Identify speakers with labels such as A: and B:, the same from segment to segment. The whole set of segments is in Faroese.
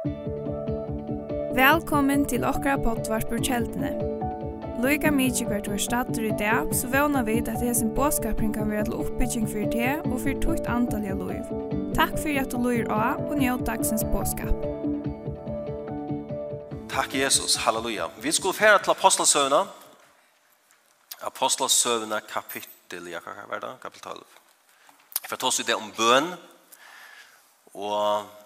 A: Velkommen til okra pottvarpur kjeldene. Loika mykje hvert var stater i dag, så vana vi at hesen båskapring kan være til oppbygging for det og for tukt antall av loiv. Takk for at du loir av og njød dagsens båskap.
B: Takk Jesus, halleluja. Vi skulle fære til apostelsøvna. Apostelsøvna kapittel, ja, hva er det? Kapittel 12. For ta oss i det om bøn, og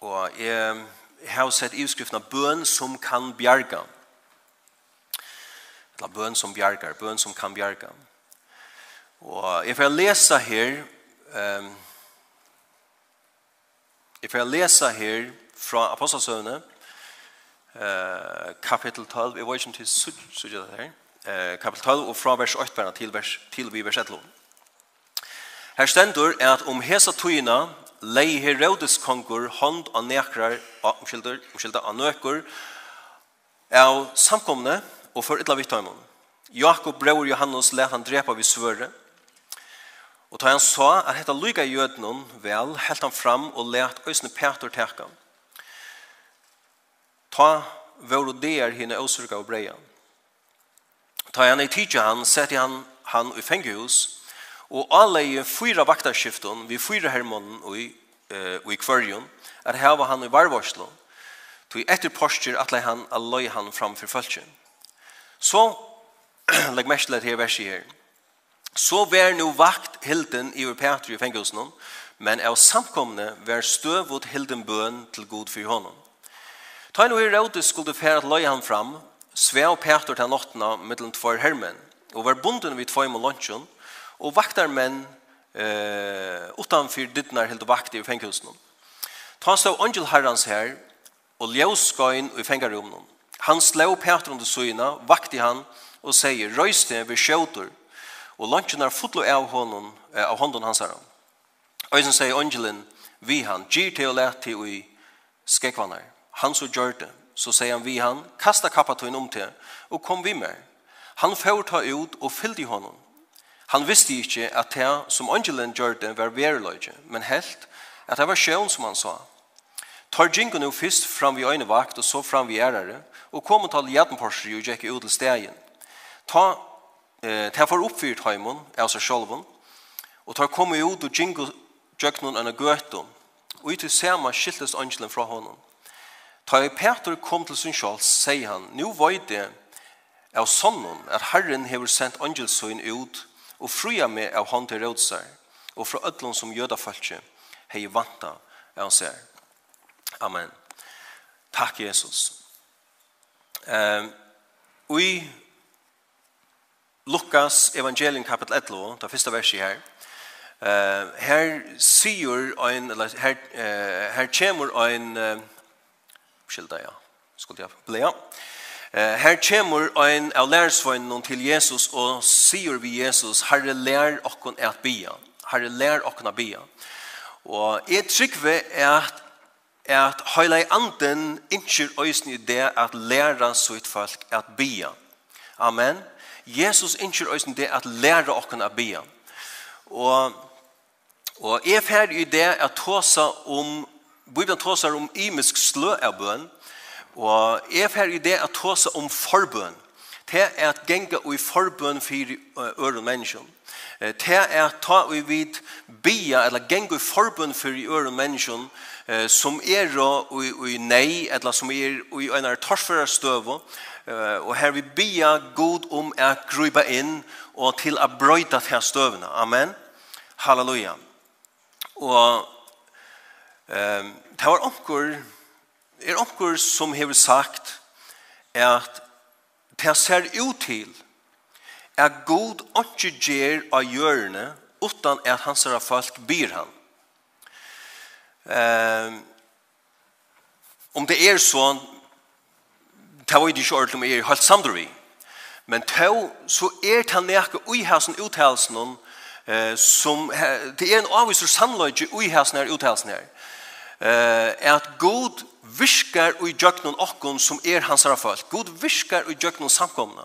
B: Og jeg, jeg har sett utskriften av bøn som kan bjerga. Eller bøn som bjergar, bøn som kan bjerga. Og jeg får lese her, um, jeg får lese her fra Apostelsøvnet, uh, kapittel 12, jeg var ikke til sudget det her, uh, kapittel 12, og fra vers 8 til, vers, til vi vers 11. Her stendur er at om hesa tøyina lei Herodes kongur hånd og nekrar, omskylder, omskylder av nøkur av samkomne og for ytla vitt. Jakob bror Johannes let han drepa vid svøre, og da han sa at hetta lyga jødnon vel, helt han fram og let øsne Peter teka. Ta vore der hinne åsyrka og breia. Ta han i tidsi han, sette han, han i fengehus, Og anleggen fyra vaktarskiften, vi fyra hermånen og i, uh, og i kvørjen, er heva han i varvarslo. Tog etter postur atle han alløy han framfor følgen. Så, legg mest til her versi her, så vær nu vakt hilden i Petri i fengelsene, men av samkomne vær støvot hilden bøn til god for honom. Ta nu i rådet skulle fære at løy han fram, sve og Petri til nottena mittelen tvær hermen, og var bunden vid tvær med lunchen, og vaktarmenn eh, utanför dittnar helt vakt i fenghusen. Ta så angel herrans her, og ljøskøyen i fengarumnen. Han slår Peter under søgna, vakti han, og säger röjs det vid sjøter, og lunchen er fotlo av hånden, av hånden hans herran. Øysen sier angelen, vi han, gyr til og let til i skekvannar. Han så gjør det, så sier han vi han, kasta kappatøyen om til, og kom vi med. Han får ta ut og fyllde honom. Han visste ikke at det som angelen gjør det var verløyde, men helt at det var sjøen som han sa. Tar djingo nå først fram vi øynevakt og så fram vi ærere, og kom og tal jadenporser og gikk ut til stegen. Ta, eh, ta for oppfyrt heimen, av seg sjolven, og tar kom ut og djingo gjøk noen enn gøtum, og ut til sema skiltes angelen fra honom. Ta i Peter kom til sin sjolv, sier han, «Nu det av sonnen at Herren hever sendt angelsøyen ut og fria meg av hånd til rådsar, og fra ødlån som jødafalkje, hei vanta av oss her. Amen. Takk, Jesus. Um, I Lukas evangelium kapitel 11, det første verset her, uh, her sier ein, eller her, uh, her kommer ein, uh, skilda, ja, skulle jeg, ble, ja, Her kommer ein av lærersvønnen til Jesus og sier vi Jesus, Herre, lær okken at bia. Herre, lær okken at bia. Og jeg trykker at at høyla anden innskjer øysen i det at læra sitt folk at bia. Amen. Jesus innskjer øysen det at læra okken at bia. Og, og jeg ferdig i det at tåsa om, Bibelen tåsa om imisk slø av bøn, Og jeg fer i det at tåse om forbøn. Det er at genga i forbøn for øren mennesken. Det er at ta i vid bia, eller genga i forbøn for øren mennesken, som er i nei, eller som er i en av torsførerstøvå, og her vi bia god om at gruba inn og til å brøyta til støvene. Amen. Halleluja. Og um, det var onker er onkur som hever sagt at det ser ut til at god ikke gjør av hjørne utan at hans av folk byr han. Um, om det er sånn, det var ikke ordentlig om er helt samtidig vi, men det så er det nekka ui hæsen uthelsen eh, som, det er en avviser sannløyge ui hæsen her uthelsen her, eh, at god viskar og i djøknon okkon som er hans herra folk. God viskar og i samkomna.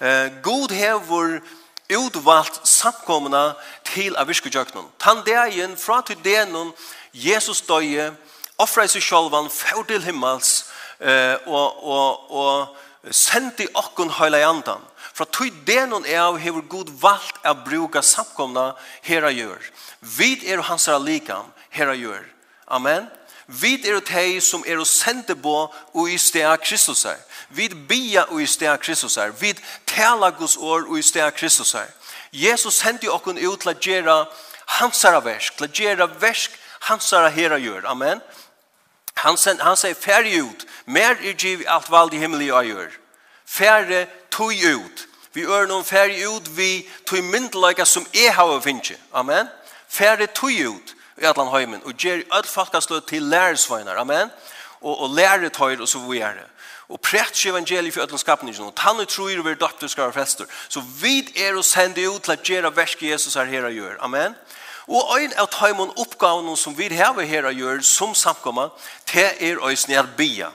B: Eh, God hevur utvalt samkomna til a viskar djøknon. Tan degen fra til denun Jesus døye, offra i seg sjolvan, fjord til himmels, eh, og, og, og sendi okkun høyla i andan. Fra tog denon er av hevur god valgt a bruka samkomna hera gjør. Vid er hans herra likam hera gjør. Amen. Vi er de som er og sende på og i sted av Kristus her. Vi bia og i sted av Kristus her. Vi taler Guds år og i sted av Kristus her. Jesus sendte okken ut til å gjøre hansara versk, til å gjøre versk hansara herra gjør. Amen. Han, send, han sier ferdig ut, mer er giv alt vald i himmelig og gjør. Ferdig tog ut. Vi ør noen ferdig ut, vi tog myndeløyga som jeg har finnet. Amen. Ferdig tog ut i allan heimen, og ger all folkaslød til læresveinar, amen, og, og læretøyr og så videre. Og prætsk evangeliet for allan skapningen, og tannu tror vi er døpter skal være fester. Så vit er å sende ut til at gjøre verske Jesus her her gjør, amen. Og ein av tøymon oppgavene som vi har her gjør som samkomma, det er øyne at bia.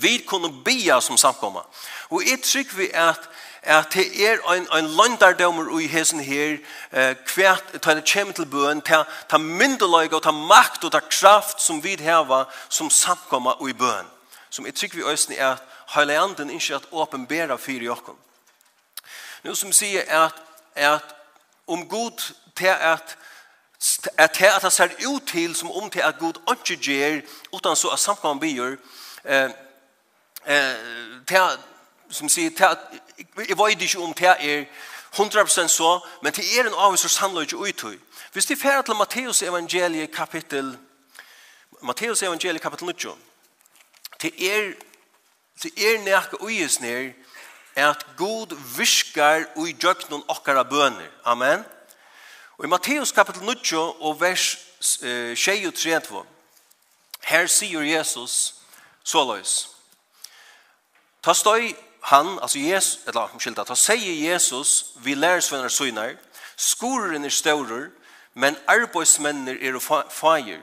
B: Vi kunne bia som samkomma. Og jeg trygg vi at, at det er en, en landardommer i hesen her, eh, hvert, ta det kjem til bøen, ta, ta myndeløyga, og ta makt og ta kraft som vi heva som samkomma i bøen. Som jeg trygg vi øyne er at heileanden ikke at åpenbæra fyrir jokken. Nå som sier at, at om god til at at det at det ser ut til som om til at god ikke gjør utan så at samkommet blir eh, eh, til som sier, jeg vet ikke om det er 100% så, men det er en avvis som samler ikke ut i. Hvis er ferdig til Matteus evangeliet kapittel, Matteus evangeliet kapittel 9, det er, det er nærke uges nir, at god virkar ui djøknun okkara bøner. Amen. Og i Matteus kapittel 9 og vers 23, her sier Jesus såløys. Ta støy han, altså Jesus, eller omkylda, ta han Jesus, vi lærer svenner søgner, skoren er større, men arbeidsmennir er fager.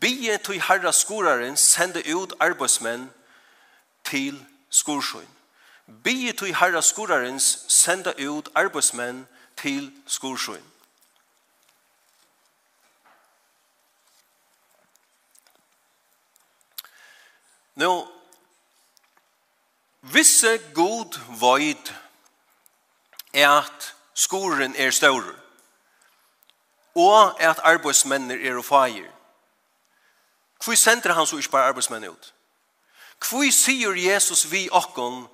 B: Bie tog herra skoraren sende ut arbeidsmenn til skorsjøen. Bie tog herra skoraren sende ut arbeidsmenn til skorsjøen. Nå, Visse god void er at skoren er større og at arbeidsmenner er og feir. Hvor sender han så ikke bare arbeidsmenn ut? Hvor sier Jesus vi okkon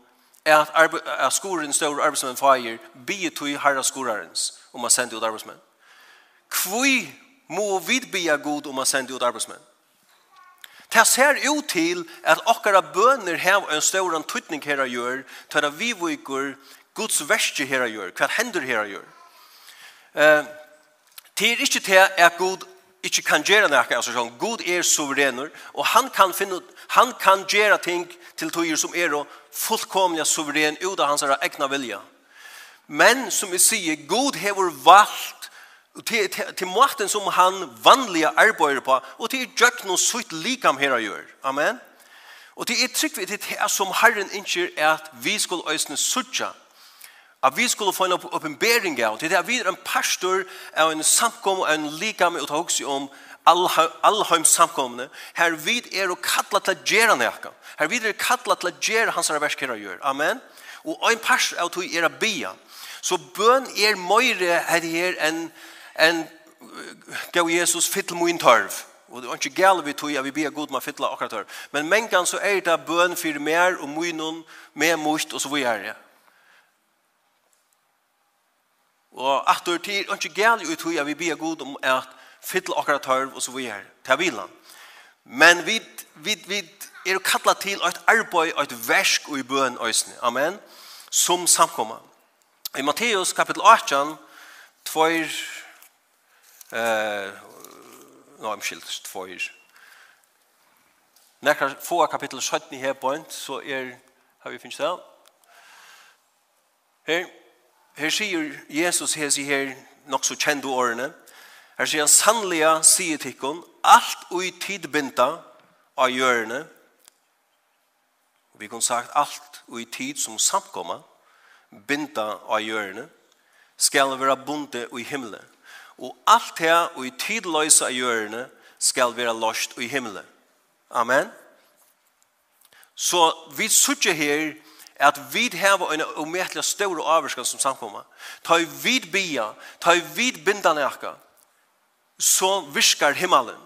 B: at, at skoren større arbeidsmenn feir bier til herra skorarens om man sender ut arbeidsmenn? Hvor må vi bia god om man sender ut arbeidsmenn? Det ser ut til at okkara bøner hev en stor tøytning her og gjør, til at vi viker Guds verste her og gjør, hva hender her og gjør. Eh, det er ikke til at Gud ikke kan gjøre noe, altså sånn, Gud er suverener, og han kan, finne, han kan gjøre ting til tøyer som er fullkomlig suveren ut av hans egna vilja. Men som vi sier, Gud hever valgt til, til, til måten som han vanlige arbeider på, og til gjøk noe sutt likam her gjør. Amen. Og til er trygg vi til det som Herren innskjer er at vi skulle øsne suttja, at vi skulle få en oppenbering av, til det at vi er en pastor av en samkom og en likam og ta også om allheims samkomne, her vi er og kattla til å gjøre nekka. Her vi er kattla til å gjøre hans versk her gjør. Amen. Og en pastor av tog er a bia. Så bøn er møyre her her enn en gav Jesus fyll min tørv. Og det var ikke gale vi tog, jeg vi ber god med fytla akkurat tørv. Men mengan så er det bøn for mer og munnen, mer mot, og så videre. Og at det er ikke gale vi tog, jeg vi ber god om at fytla akkurat tørv, og så videre. Det vil han. Men vi, vi, vi er kallet til et arbeid, og et versk og i bøn øsne. Amen. Som samkommer. I Matteus kapittel 18, 2, Eh, nå er skilt tvoir. Nekra få kapittel 17 i Hebron, så er, har vi finnes det, her, her sier Jesus her sier her nok så kjende årene, her sier han sannlige sier tikkun, alt ui tidbinda av hjørne, vi kan sagt alt ui tid som samkomma, binda av hjørne, skal være bunde ui himmelen og alt her og i tidløse av hjørne skal være lost i himmelen. Amen. Så vi sitter her at vi har en umettelig stor avvarskan som samkommer. Ta i vid bia, ta i vid bindane akka, så virkar himmelen.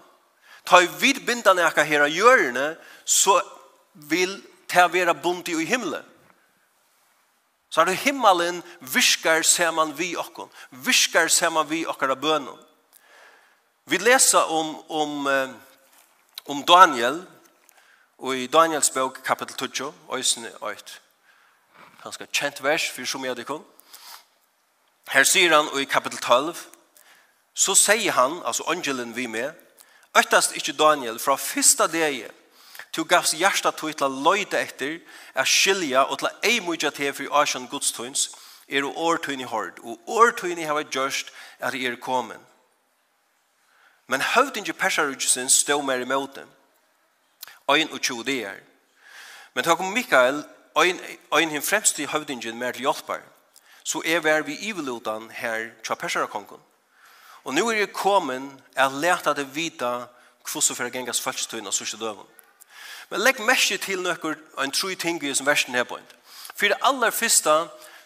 B: Ta i vid bindane akka her av hjørne, så vil ta vera bunt i himmelen så er det himmelen virkar saman vi okkon, virkar saman vi okkara bønnen. Vi leser om, om, om Daniel, og i Daniels bok kapitel 12, øysene 8, ganske kjent vers for som jeg kom. Her sier han, og i kapitel 12, så sier han, altså angelen vi med, Øttast ikkje Daniel fra fyrsta degi, Du gavs hjärsta tog til å løyde etter, er skilja og til å ei mye til for Asjan gudstøyns, er og årtøyne hård, og årtøyne har vært gjørst er er kommet. Men høvdingen ikke persarudsen stod mer i dem. Øyn og tjo det er. Men takk om Mikael, øyn, øyn hin fremst i høvdingen mer til hjelpar, så er vi vi ivelutan her tja persarakongen. Og nu er jeg kommet at leta det vita hvordan det gengas følgstøyne og sørste døven. Men legg merke til nøkker en tru ting i som versen her på en. For det aller første,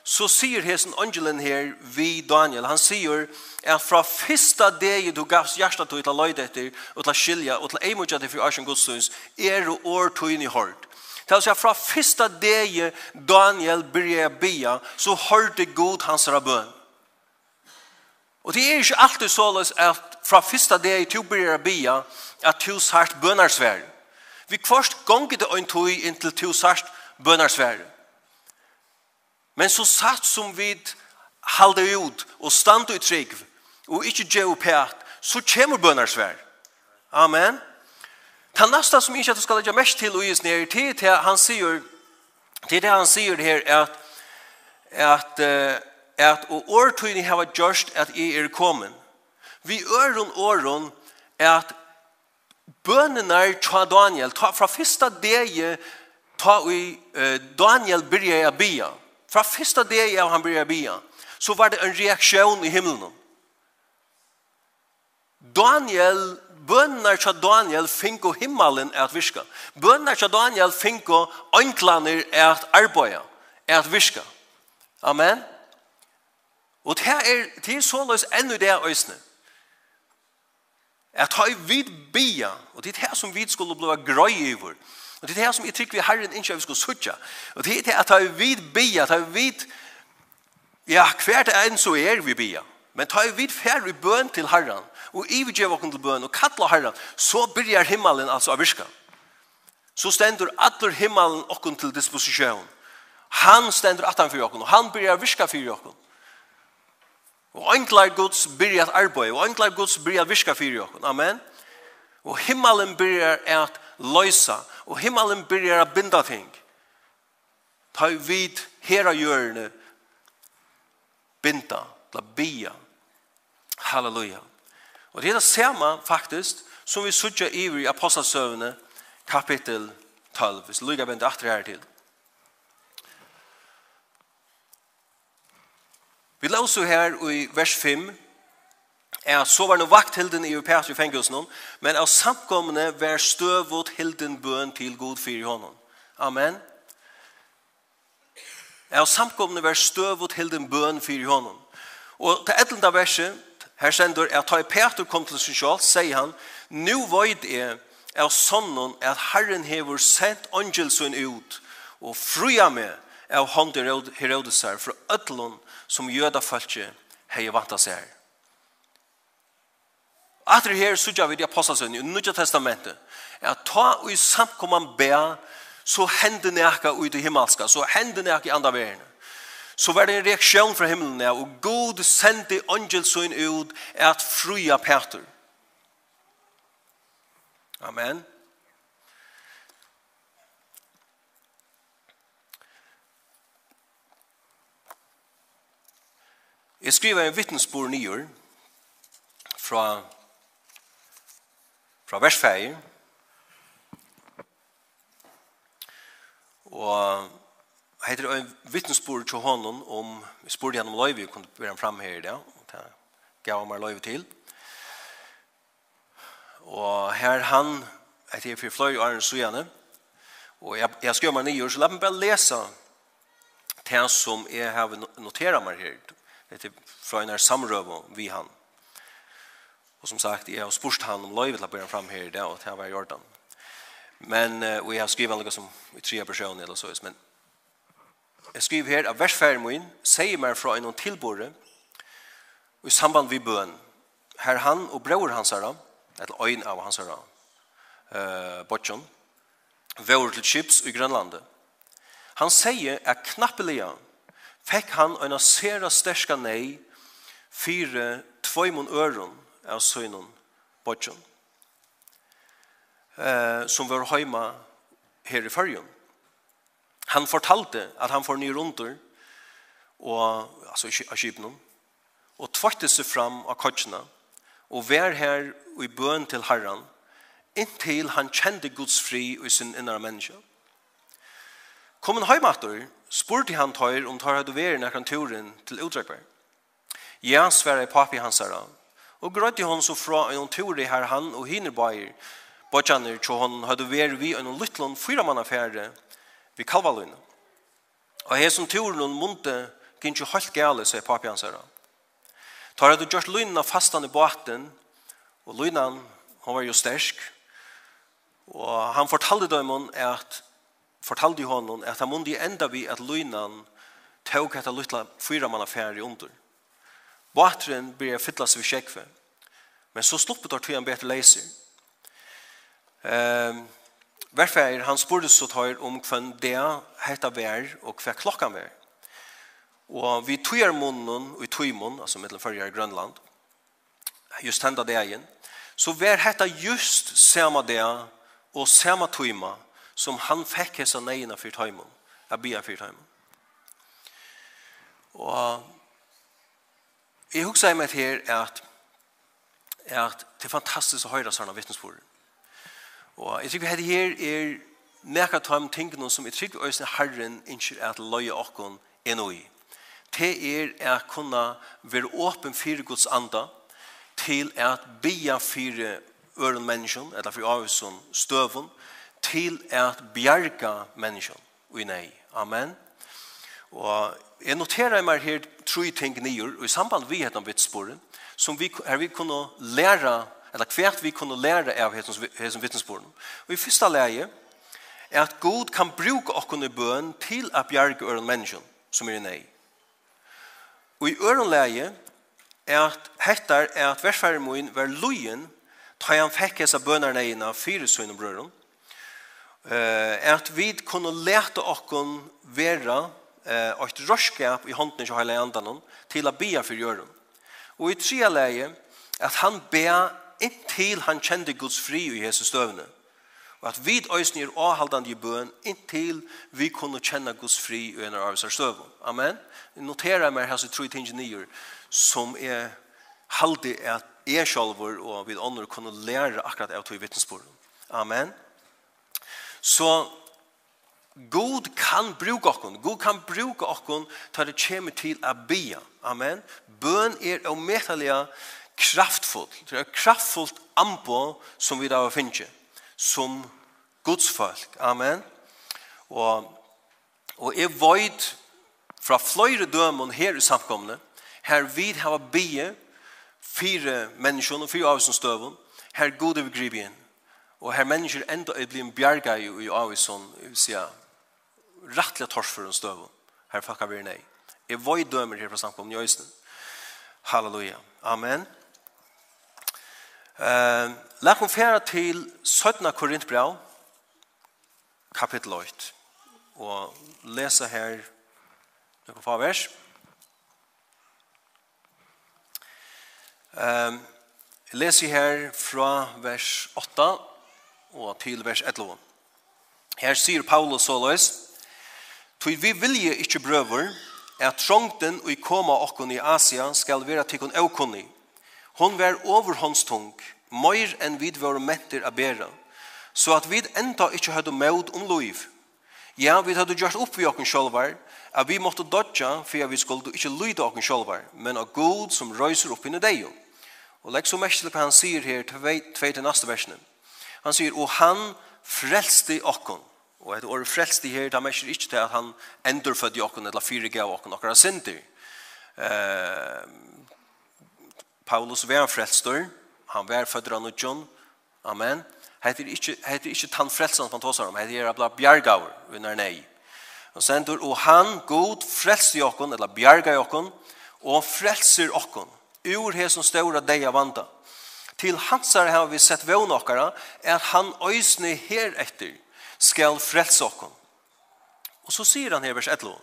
B: så sier hesen angelen her vi Daniel, han sier at fra første dag du gavs hjertet til å løyde etter, og til å skilje, og til å eimutja til for Arsen Godstøys, er og år tøyne i hård. Det vil si at fra første dag Daniel byrja bia, så hørte god hans rabøn. Og det er ikke alltid såles at fra første dag du byrja bia, at du sart bønarsverd. Vi kvarst gonger det ein tog inntil to sart bønarsvære. Men så satt som vi halde ut og stand ut trygg og ikkje gje opp her, så kommer bønarsvær. Amen. Ta nästa som ikke at du skal mest til og gis ned, til det han sier, til det han sier her, at, at, at og årtøyni hava gjørst at jeg er kommet. Vi øren er at bønene ta Daniel, ta fra første dag ta vi uh, Daniel byrja bia. Fra første dag han byrja bia, så var det en reaksjon i himmelen. Daniel, bønene til Daniel fink og himmelen er at virka. Bønene til Daniel fink og anklaner er at arbeida, er at virka. Amen. Og det er, det er så løs enda det øyne at ha vid bia, og det er her som vi skulle bli grøy over, og det er her som jeg trykker vi herren ikke vi skulle sutja, og det er at ha vid bia, at ha vid, ja, hvert enn så er vi bia, men ta vid færre i bøn til herren, og ivgjøv okken til bøn, og kattler herren, så byrjar himmelen altså av virka. Så stender atler himmelen okken til disposisjon. Han stendur atan for okken, og han byrjar virka for okken. Og enklar Guds byrja at arbeid, og enklar Guds byrja at virka fyrir jokken. Amen. Og himmelen byrjar at løysa, og himmelen byrjar at binda ting. Ta vid hera hjørne, binda, la bia. Halleluja. Og det er det samme faktisk som vi sutja i apostelsøvne kapittel 12. Hvis Luga venter etter her til. låser her i vers 5, er så var no vakt hilden i europeisk fengelsen fengelsnån, men av samkomne var støvot hilden bøn til god fyr i honom. Amen. Av samkomne var støvot hilden bøn fyr i honom. Og til etlenda verset, her sender, at i Peter kom til sin sjål, sier han, «Nu void er av sonnen at Herren hever sendt angelsen ut, og fruja med av hånden Herodesar fra øtlån som jødafølge hei vanta seg her. Atri her sutja vid i apostelsønni, i Nudja testamentet, er at ta og i samkomman be så hender nekka ut i himmelska, så hender nekka i andre verene. Så var det en reaksjon fra himmelen, og God sendte angelsøyn ut at fruja Peter. Amen. Jeg skriver en vittnesbord nyer fra, fra versfeier. Og heter en vittnesbord til honom om, vi spurte han om løyve, vi kunne være han fram her i det, og det gav meg løyve til. Og her han, heter jeg for fløy og Arne Sujane, og jeg, jeg skriver meg nye så la meg bare lese det som jeg har noteret meg her, etter fra en samrøve vi han. Og som sagt, jeg har spurt han om løyvet til å bære fram her i dag, og til å være gjort Jordan. Men, og jeg har skrivet noe som i tre personer eller så, men jeg skriver her at versferden min sier meg fra en tilbore i samband vi bøn. Her han og bror hans her, eller øyn av hans her, uh, Botjon, vår til Chips i Grønlandet. Han sier at knappelige fekk han en av sere sterske nei fire tvøymon øron av søgnen bodjon eh, som var heima her i fyrjon. Han fortalte at han får ny runder og altså av Kibnon og tvarte seg fram av kodsjene og vær her i bøn til Herren inntil han kjente Guds fri i sin innere menneske. Kom en heimater spurte han tøyr om tøyr hadde vært nekker turen til utrekvar. Ja, sverre papi hans herra, og grøtte hon så fra en tur i her han og hinner bøyer, bøtjaner tjo hon hadde vært vi en lytlån fyra mann affære vi Kalvalun. Og her som turen og munte gynnt jo helt gale, sier papi hans herra. Tar hadde gjort lynna fastan i båten, og lynnan, hon var jo stersk, og han fortalte dem at fortalde ju honom at han måtte enda vi at lynan tog etter lytla fyra mann affære under. Vattren började fytlas vid kjekve. Men så sluppet har tog han bättre läser. Ehm Varför han spurte så tar om kvann det heter vær og hva klockan vær. Og vi tøyer munnen og i tøymon, altså mellom førre i Grønland, just henda det igjen, så vær hetta just samme det og sama tøyma som han fikk hese neina for tøymon, av bia for tøymon. Og jeg husker meg her at, at det er fantastisk å høre sånne vittnesbord. Og jeg tror vi hadde her er nekka tøym tingene som jeg tror vi øyne herren innskjer at løye okken enn i. Det er at kunne være åpen for Guds anda til at bia for øren menneskene, eller for avhusen støvun, til at bjerga mennesken i nei. Amen. Og jeg noterer meg her tre ting nye, og i samband vi heter vittsporen, som vi, her vi kunne lære, eller hvert vi kunne lære av hesten vittnesporen. Og i første leie er at God kan bruke okken i bøen til at bjerge øren mennesken som er i nei. Og i øren leie er at hettar er at versfærmoen var lojen, ta han fikk hese bønerne inn av fire sønne brøren, og eh at vi kunne lete okken vera eh et røskap i hånden til hele andan til at bia for gjøren. Og i tre leie at han ber inntil han kjente Guds fri i Jesu støvne. Og at vi øyne er avhaldende i bøen inntil vi kunne kjenne Guds fri i en av støvne. Amen. Noterer meg her så tror jeg som er halde at jeg selv og vi andre kunne lære akkurat av to i vittnesbordet. Amen. Så God kan bruka okkon. God kan bruka okkon ta det kjem til å bia. Amen. Bøn er å metalega kraftfull. Det er kraftfullt ambo som vi da finner. Som Guds folk. Amen. Og, og jeg veit fra fløyre dømon her i samkomne, her vi har bie, fire menneskjon og fire avsens døvon, her god inn Og her mennesker enda er blitt bjerga i, i Avison, sier rettelig torsføren støv. Her fakka vi nei. Jeg var i dømer her fra samkommen i Halleluja. Amen. Uh, Læk om fjerde til 17. Korintbrev, kapittel 8. Og lese her noen få vers. Um, jeg leser her fra vers 8 og til vers 11. Her sier Paulus såleis, «Tui vi vilje ikkje brøver, at trångten og i koma okkon i Asia skal vera tikkun aukunni. Hon var overhåndstung, meir enn vid våre mentir a bera, så at vid enda ikkje høyde mød om loiv. Ja, vi hadde gjort opp vi okkon sjolvar, at vi måtte dodja, for at vi skulle ikkje lyde okkon sjolvar, men av god som røyser opp inni deio. Og legg så mest til hva han sier her, tveit til neste versene. Han sier, og han frelste okkon. Og et år frelste her, det mest ikke til at han endur fødde okkon, eller fire gav okkon, okkar synder. Eh, Paulus var frelstor, han var fødder av John. amen. Hette ikke, hette ikke tann frelsen han tåsar om, hette er abla bjergaur, under nei. Og sendur, og han god frelste okkon, eller bjarga okkon, og frelser okkon, ur som ståra deia vanda. Til hansar har vi sett vån okkara, at han øysne her etter skal frelse okkon. Og så sier han her vers 11.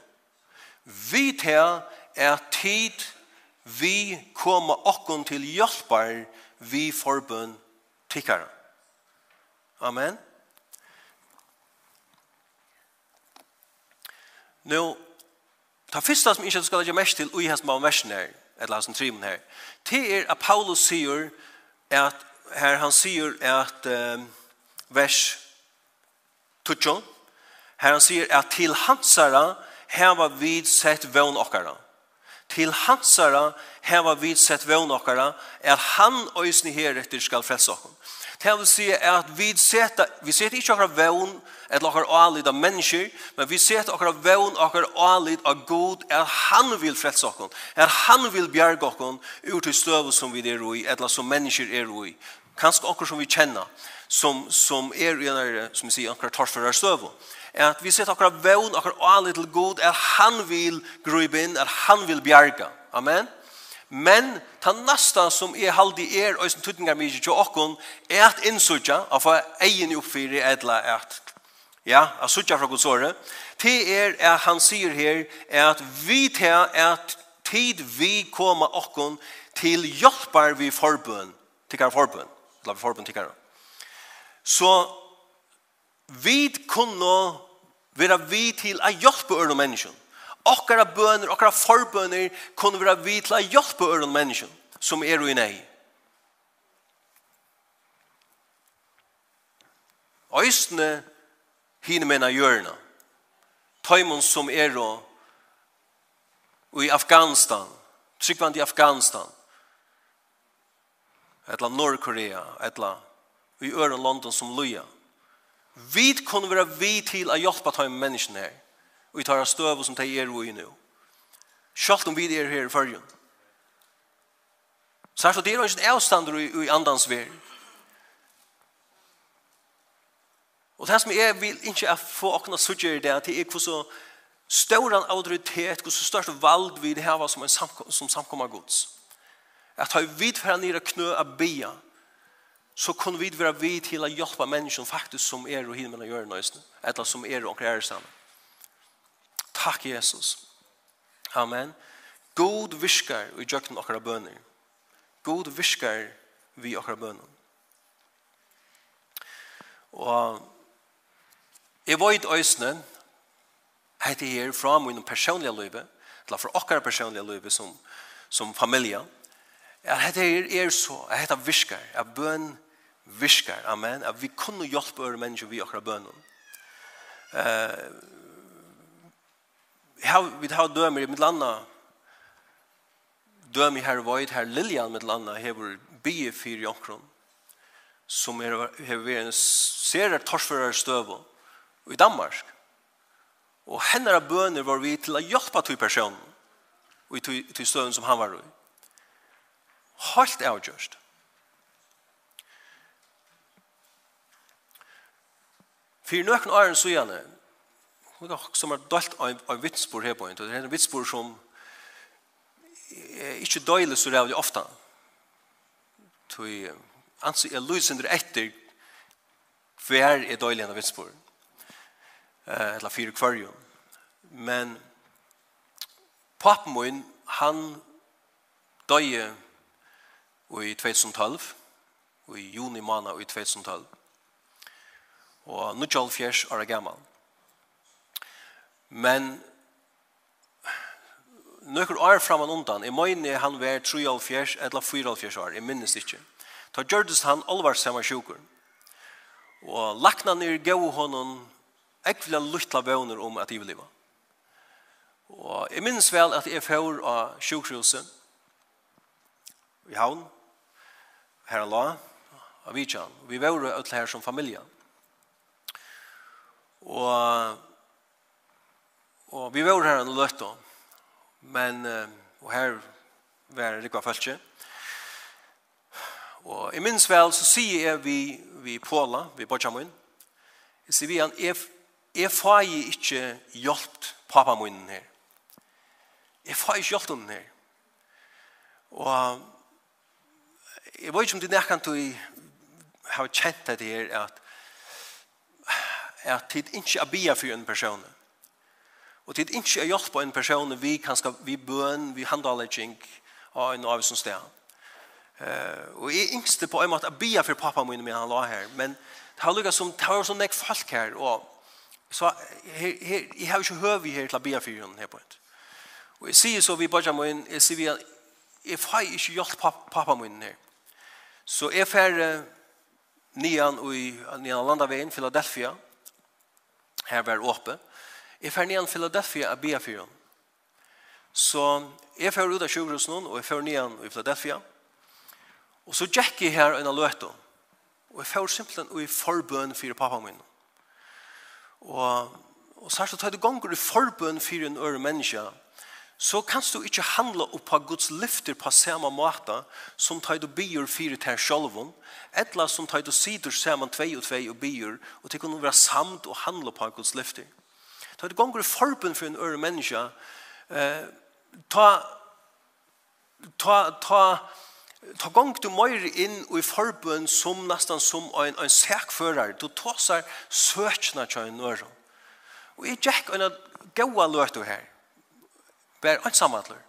B: Vi til er tid vi koma okkon til hjelpar vi forbund tikkara. Amen. Nå, ta fyrsta som ikke skal legge mest til ui hans mann versen her, eller hans trimen her, det er at Paulus sier, at her han sier at um, vers 12 her han sier at til hansara heva vid sett vøn okkara. Til hansara heva vid sett vøvn okkara at han øysni her etter skal frelse okkara det vil si at vi seta vi seta ikke okkara vøvn okkara eller okkar alid av mennesker, men vi ser okkar av vevn, okkar alid av god, er han vil frelse okkon, er han vil bjerge okkon ut i støv som vi er i, eller som mennesker er i. Kanskje okkar som vi kjenner, som, som er i en som vi sier, okkar torfører støv, Er at vi ser okkar av vevn, okkar alid til god, er han vil gribe inn, er han vil bjerge. Amen. Men ta nasta som er haldig er og som tutningar mykje til okkon er at innsutja av hva egen oppfyrir etla at Ja, jeg sier fra Guds åre. Er at han sier her at vi til at tid vi koma okkon til hjelpar vi forbøn. Tikkar forbøn. Eller forbøn tikkar. Så vi kunne være vi til å hjelpe ørne mennesken. Okkara bøner, okkara forbøner kunne være vi til å hjelpe ørne mennesken som er i nei. Øystene hine mena hjørna. Tøymon som er og i Afghanistan, tryggvand i Afghanistan, etla Nordkorea, etla i øren London som loja. Vi kunne være vi til å hjelpe taimon menneskene her, og vi tar støv som de er i nå. Selv om vi er her i fyrjun. Så er det ikke en avstander i andans verden. Og det som jeg vil ikke er få åkne suttje i det, det er hvordan større autoritet, hvordan størst valg vi det her som, en samkom, som samkommer gods. At har vi fra nere knø av bia, så kunne vi være vi til å hjelpe mennesker faktisk som er og himmelen gjør nøysen, eller som er og er sammen. Takk, Jesus. Amen. God viskar i jøkken okra bønner. God viskar vi okra bønner. Og Jeg vet øsne, heter her fra min personlige løyve, eller fra okkar personlige løyve som, som familie, at heter her er så, at det virker, at bøn virker, amen, at vi kunne hjelpe øre mennesker vi akkurat bønnen. Uh, vi har dømer i mitt landa, dømer her Void, her Lilian mitt landa, hever bie fyr i omkron, som er, hever vi en serer torsfører støvån, i Danmark. Og henne av bøner var vi til å hjelpe til personen og i til støvn som han var i. Helt avgjørst. For noen åren så gjerne, som er dalt av en vitsbord her på en, det er en vitsbord som ikke døylig så rævlig ofte. Så jeg anser jeg lyser etter hver er døylig enn av vitsbord eh eller fyra kvarjon. Men papen min, han døde i 2012, i juni måned i 2012. Og nu tjall fjers år gammal. Men nøkker år framan undan, i møyne han var 3,5 eller 4,5 år, jeg minnes ikke. Da gjørdes han alvarsamme sjukur Og lakna nir gau honom ekvile luttla vøvner om at jeg vil leve. Og jeg minnes vel at jeg får av sjukhuset i havn, her la, av Vidjan. Vi var jo her som familie. Og, og vi var her en løtt da, men og her var det ikke følt Og i minns vel så sier jeg vi, vi Påla, vi Bortjamoen, jeg sier vi han, jeg jeg får ikke hjelp pappa min her. Jeg får ikke hjelp henne her. Og jeg vet ikke om det er kan du har kjent det her at at tid ikke er bia for en person. Og tid ikke er hjelp på en person vi kan skal, vi bøn, vi handalegging av en av som sted. Uh, og jeg yngste på en måte er bia for pappa min med han la her. Men det har lukket som, det har så nek folk her og Så her, her, jeg har ikke hørt her til å bia for henne her på en. Og jeg sier så vi bare må inn, jeg sier vi at jeg får ikke hjelp pappa, min her. Så jeg fer uh, nian i nian landaveien, Philadelphia, her var åpe. Jeg fer nian Philadelphia og be for. Så jeg fer ut av sjukhusen og jeg fer nian i Philadelphia. Og så gikk jeg her en av løte. Og jeg fer simpelthen i forbøn for pappa min. Og Og, og særlig tar du ganger i forbøn for en øre menneske, så kan du ikke handle opp på Guds lyfter på samme måte som tar du bier fire til sjølven, eller som tar du sider sammen tvei og tvei og bier, og til kunne være samt og handle på Guds lyfter. Tar du ganger i forbund for en øre menneske, eh, ta, ta, ta, ta gong du møyre inn i forbøn som nesten som en, en sækfører. Du tåsar søkene til en øre. Og jeg gikk en gode løte her. Bare en samhandler.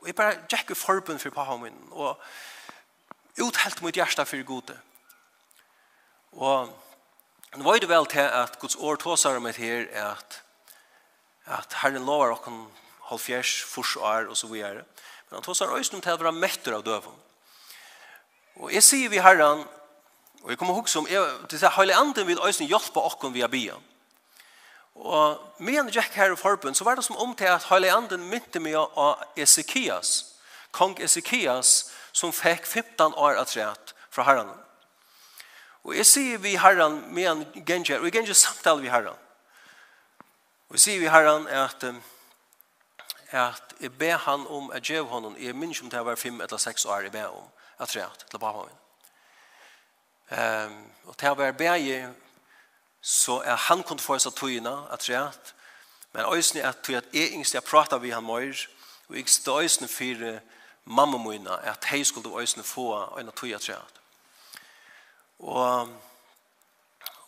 B: Og jeg bare gikk i forbøn for pappa min. Og uthelt mot hjertet for gode. Og nå var det vel til at Guds år tåsar om et her at at Herren lover okken halvfjers, fors og er og så videre. Men han tåsar òsnum til å være metter av døven. Og jeg sier vi herren, og jeg kommer ihåg som, jeg, det er heilig anden vil øyne hjelpe åkken via byen. Og med en Jack her i forbund, så var det som om til at heilig anden mynte meg av Ezekias, kong Ezekias, som fikk 15 år at rett fra herren. Og jeg sier vi herren med en genger, og jeg genger samtale vi herren. Og jeg sier vi herren at at jeg ber han om at jeg honom, jeg minns om det var fem eller seks år jeg ber om, at treat til pappa min. um, og til å være bæge så er han kunne få seg tøyene at treat men øyne er tøy at jeg yngste jeg prater vi han mer, og jeg stod øyne for mamma mine at jeg skulle øyne få øyne tøy at treat. Og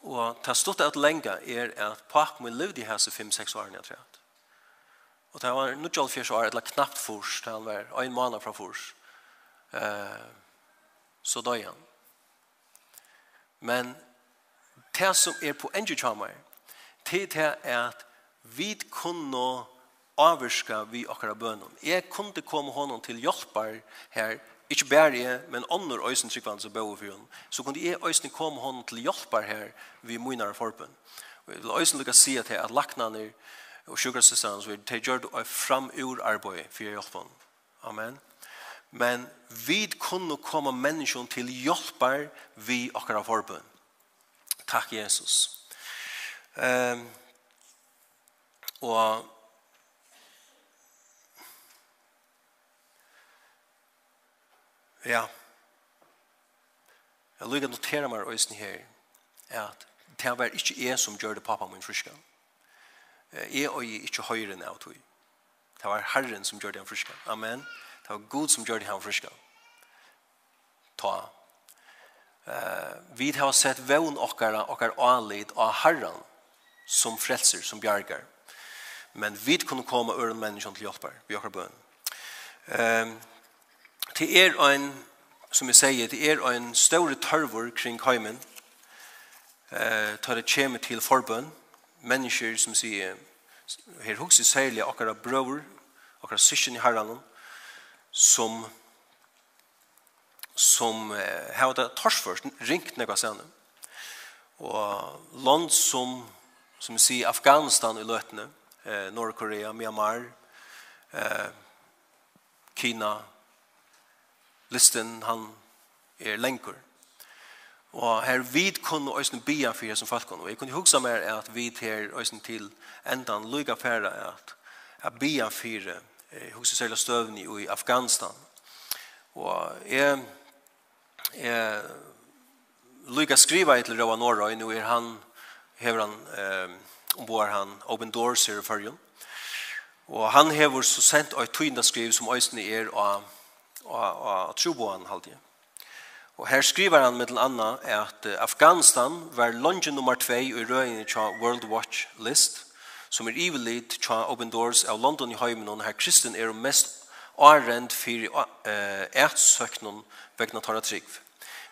B: og ta stått at lenge er at pappa min levde i hese 5-6 årene at treat. Og det var 94 år, eller knappt furs, det var en måned fra furs. Eh, så døg han. Men det som er på enge tjammer, det er at vi kunne avvirska vi akkurat bønnen. Jeg kunne komme honom til hjelper her, ikke bare jeg, men andre øysen tryggvann som bøy for henne, så kunne jeg øysen komme honom til hjelper her vi munnare forbøn. Jeg vil øysen lukka si at, at laknene og sjukrasestan, så er det gjør det fram ur arbeid for hjelpen. Amen. Amen men vi kunne komme mennesken til hjelper vi akkurat forbund. Takk, Jesus. Um, og ja, jeg lukker notere meg øyne her, at det var ikke jeg som gjør det pappa min friska. Jeg og jeg ikke høyre enn jeg tog. Det var Herren som gjør det han friska. Amen. Amen. Det var Gud som gjorde han friska. Ta. Uh, vi har sett vevn okkara, okkar anlid av herran som frelser, som bjargar. Men vi kunne komme øren menneskene til hjelper, vi okkar bøn. Uh, til er en, som jeg sier, til er en større tørvor kring heimen, uh, tar det kjemme til forbøn, mennesker som sier, her hukse særlig okkara brøver, okkara syskjen i herranen, som som eh, har det torsførst ringt nekva sene. Og land som, som vi sier, Afghanistan i løtene, eh, Nordkorea, Myanmar, eh, Kina, listen han er lengur. Og her vid kunne òsne bia fyrir som folk. Og jeg kunne hugsa mer at vid her òsne til endan luga færa at, at bia fyrir huset særlig støvn i Afghanistan. Og jeg, jeg lykker skriva til Røa Norrøy, nu er han, hever han, eh, ombord han Open Doors her i Førjun. Og han hever så sent og tøyna skriv som øyne er og, og, og troboan halvdige. Og her skriver han med anna at Afghanistan var lunge nummer 2 i røyene til World Watch List – som er ivelit tja Open Doors av London i heimen og her kristen er mest arend for uh, vegna tarra trygg.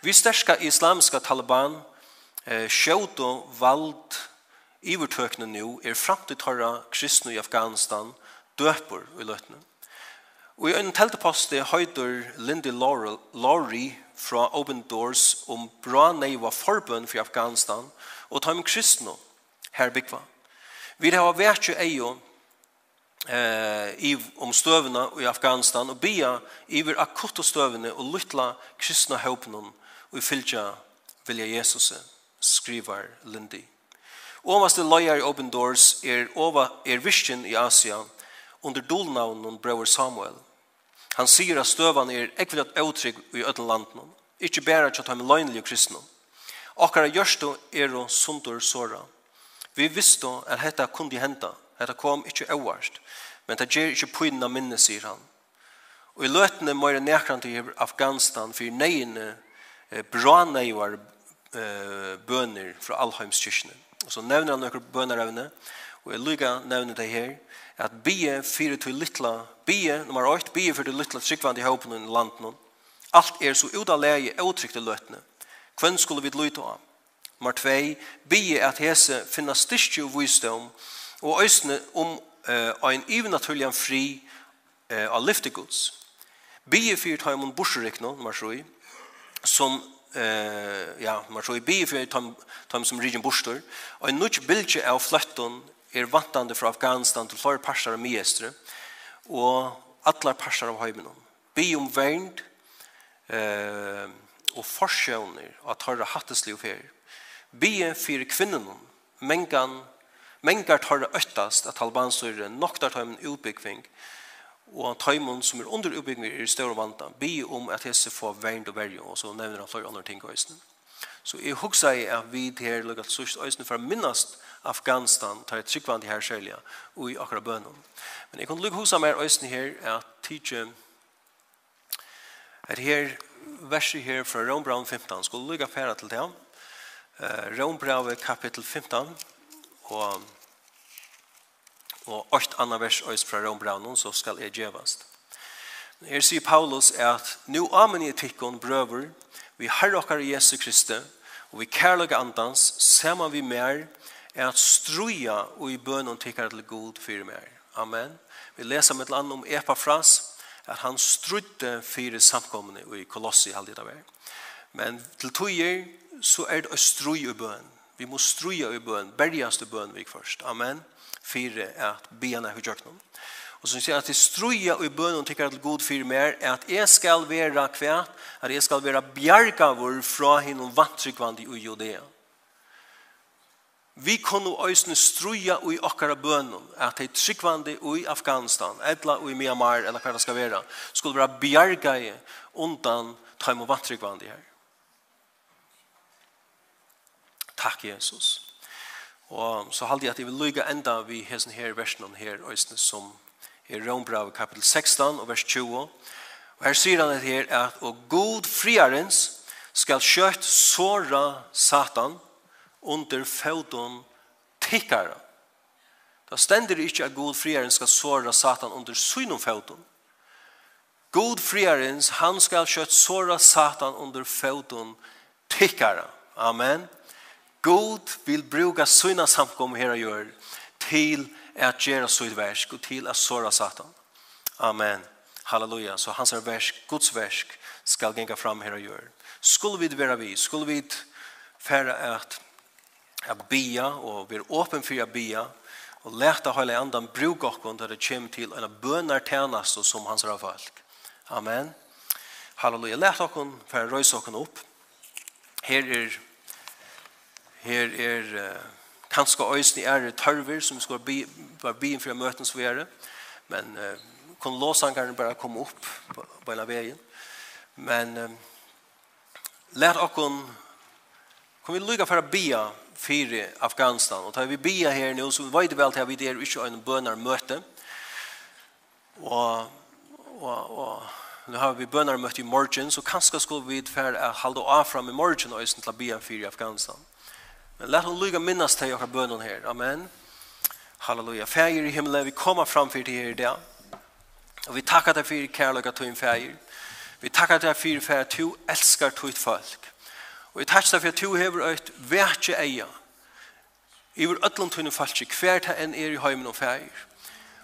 B: Vi sterska islamska Taliban uh, sjøt og vald ivertøkne nu er framtid tarra kristne i Afghanistan døper i løtene. Og i en teltepost er høyder Lindy Laurie fra Open Doors om bra neiva forbund for Afghanistan og ta med kristne her bygva. Vi har vært jo eion eh, i, om støvene i Afghanistan og bia iver akutte støvene og lytla kristna høpene og i fylgja vilja Jesus skriver Lindy. Ovaste løyer i Open Doors er, over, er visjen i Asia under dolnavnen Brøver Samuel. Han sier at støvan er ekvilat avtrygg i ødel landen, ikkje bæra tjata med løgnlige kristne. Akkara gjørstu er og sundur såra. Vi visste at dette kunne hende. Dette kom ikke øverst. Men det gjør ikke pynene minne, sier han. Og i løtene må jeg nekrande i Afghanistan for nøyene bra nøyvar bøner fra Alheimskirkene. Og så nevner han noen bønerevne, og jeg lykker nevner det her, at bie fyrir til littla, bie nummer 8, bie fyrir til littla tryggvand i håpen i landen. Alt er så ut av udalegje, utrykte løtene. Hvem skulle vi lytte av? Nummer 2. Bie at hese finna styrke og visdom og øsne om uh, en ivenaturlian fri uh, av lyftegods. Bie fyrt har mun borserikno, nummer 3, som eh ja man så i bi för tom tom som region Buster och en nutch bildje av flatton är vantande från Afghanistan till flera parsar av Miestre och alla parsar av hemmen bi om vänd eh och försjöner att ha hattesliv här Bie fyrir kvinnen, mengan, mengar tar øttast at albansøyre nok tar tøymen utbyggving, og taimen som er under utbyggving er større vanta. Bie om at hese få vernd og verju, og så nevner han flere andre ting høysene. Så jeg hugsa i at vi her lukket sørst øysene for minnast Afghanistan tar et tryggvand i her sjølja og i akkurat bønnen. Men jeg kunne lukket hos mer øysene her at tidsje at her verset her fra Rom 15 skulle lukket færa til det Rombrave kapittel 15 og og 8 anna vers øys fra Rombranon så skal jeg gjevast. Her sier Paulus at «Nu amen i tikkon, brøver, vi har okkar Jesu Kristi, og vi kærlega andans, saman vi mer, er at struja og i bønnen tikkar til god fyrir mer». Amen. Vi leser med et land om Epafras, at han strudde fyrir samkommende i Kolossi halvdita vei. Men til tøyer så er det å strøy i bøn. Vi må strøy i bøn, bergjast i bøn vi først. Amen. Fire er at bena er høyjøkken. Og så sier at det strøya i bøn og tykker til god fyr mer er at jeg skal være kvært, at jeg skal være bjergavur fra hinn og vantrykvand i Judea. Vi kunne øyne struja i okkara bønnen, at de tryggvande i Afghanistan, eller i Myanmar, eller hva det skal være, skulle være bjerga i undan taim og vantrykvande her. Takk, Jesus. Og så halde jeg at jeg vil lykke enda vi hesen her versen her, øyne som er Rombrave kapitel 16 og vers 20. Og her sier han det her at «Og god friarens skal kjøtt såra Satan under fødon tikkara». Da stender det ikke at god friarens skal såra Satan under synum fødon. God friarens, han skal kjøtt såra Satan under fødon tikkara. Amen. Amen. God vil bruka sina samkom her gör till til at så ett versk og til at såra Satan. Amen. Halleluja. Så hans versk, Guds versk, skal genga fram her og gör. Skulle vi være vi, skulle vi färra at att bia og vi är öppen för att bia og lätta hele andan bruka och när det kommer til en bønner tjänast som hans folk. Amen. Halleluja. Leta okkon for å røyse okkon upp. Her er Her er kanskje øyne er tørver som skal be, bare be for møten som vi er. Men uh, kun låsangeren bare komme opp på, på en av veien. Men uh, lær okkon kan vi lykke for å be for Afghanistan. Og tar vi be her nå, så vet vi vel til at vi der ikke en bønner møte. Og, og, og Nu har vi bønner møtt i morgen, så kanskje skulle vi for å holde av fram i morgen og til å bia fire Afghanistan. Men lät hon lyga minnast til och bønnen her. Amen. Halleluja. Fäger i himmelen, vi kommer fram for til her i dag. Og vi tackar deg for kärlek til du är. Vi tackar deg for för att du älskar ditt folk. Og vi tackar deg for at du har ett värde eja. I vår ödlom tunne falsk, kvärt här en er i heimen og fäger.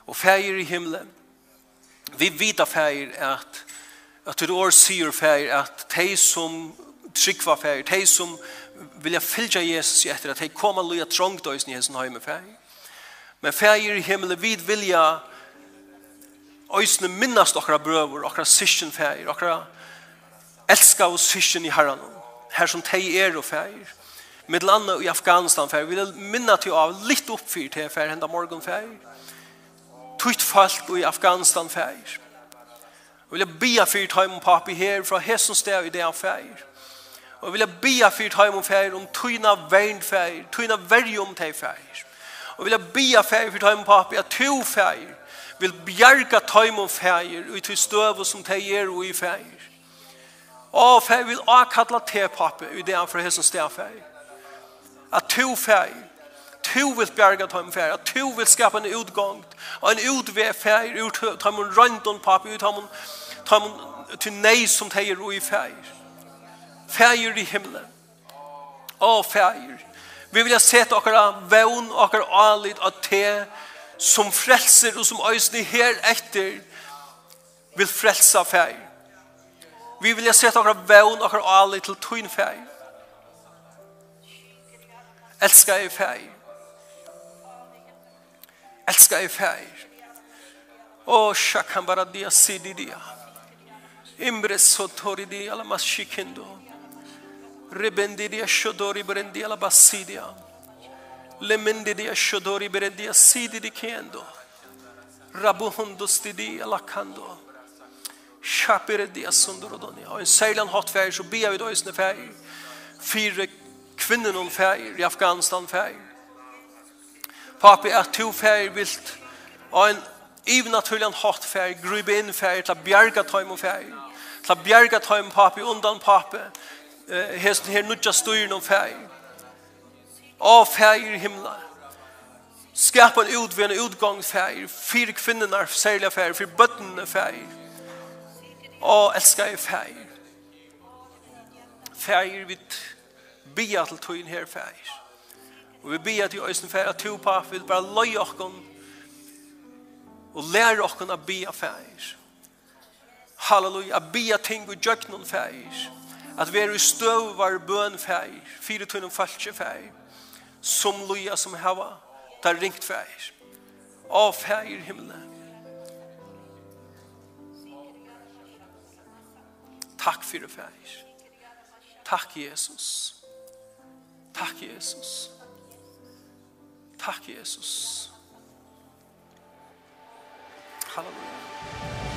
B: Og fäger i himmelen, Vi vita fægir at at du år sier fægir at de som tryggva fægir, de som vilja fylgja Jesus etter at hei koma loja trångt oss i hessen heime fæg. Men fægir i himmelen vid vilja oisne minnast okra brøver, okra sysken fægir, okra elska og sysken i herran, her som tei er og fægir. Med landet i Afghanistan fægir, vilja minna til av litt oppfyr til fægir henda morgon fægir. Tutt folk i Afghanistan fægir. Vilja bia fyrt heim papi her fra hessen sted i det han fægir Og vil jeg bia fyrt heim om feir, om tøyna vern feir, tøyna verje om teg feir. Og vil jeg bia fyrt heim om papi, at to feir vil bjerga tøym om feir, og i støv som teg er og i feir. Og feir vil akadla te papi, i det han fra hesson sted feir. At to feir, to vil bjerga tøym feir, at to vil skapa en utgång, og en utvei feir, ut tøym røyndon papi, ut tøym tøym tøym tøym tøym tøym tøym tøym i tøym Färger i himlen. Åh, färger. Vi vil se att åkara vän, åkara alit, at te som frelser og som ösni her etter vil frelsa färger. Vi vil se att okkara vän, åkara alit till tyn färger. Älska er färger. Älska er färger. han shakambara dia sididia. Imbre sotori dia la mashikindo. Imbre Rebendiria shodori berendia la bassidia. Le mendiria shodori berendia sidi di kendo. Rabu hundustidia la kando. Shapirendia sundurodonia. Og en seilan hot fair så bia vi døysene fair fire kvinnen hon fair i Afghanistan fair Papi, at to fær vilt. Og en ivernaturlig hatt fær, grubi inn fær, til a bjerga tøym og fær. Til a bjerga tøym papi, undan papi. Papi hesten her nudja styrin om fær. Av fær i himla. Skapa en utvän utgång fær. Fyra kvinnorna särliga fær. Fyra bøttene fær. Av älskar i fær. Fær vid bia til tøyn her fær. Og vi bia til øysen fæg at to pap vil bara løy okkon og lære okkon a bia fæg. Halleluja, a bia ting og jöknon fæg. Halleluja at vi er i støvar bøn fær, fire tunnen falske fær, som loja som hava, tar ringt feir, Av feir himmelen. Takk fyrir feir. Takk Jesus. Takk Jesus. Takk Jesus. Halleluja.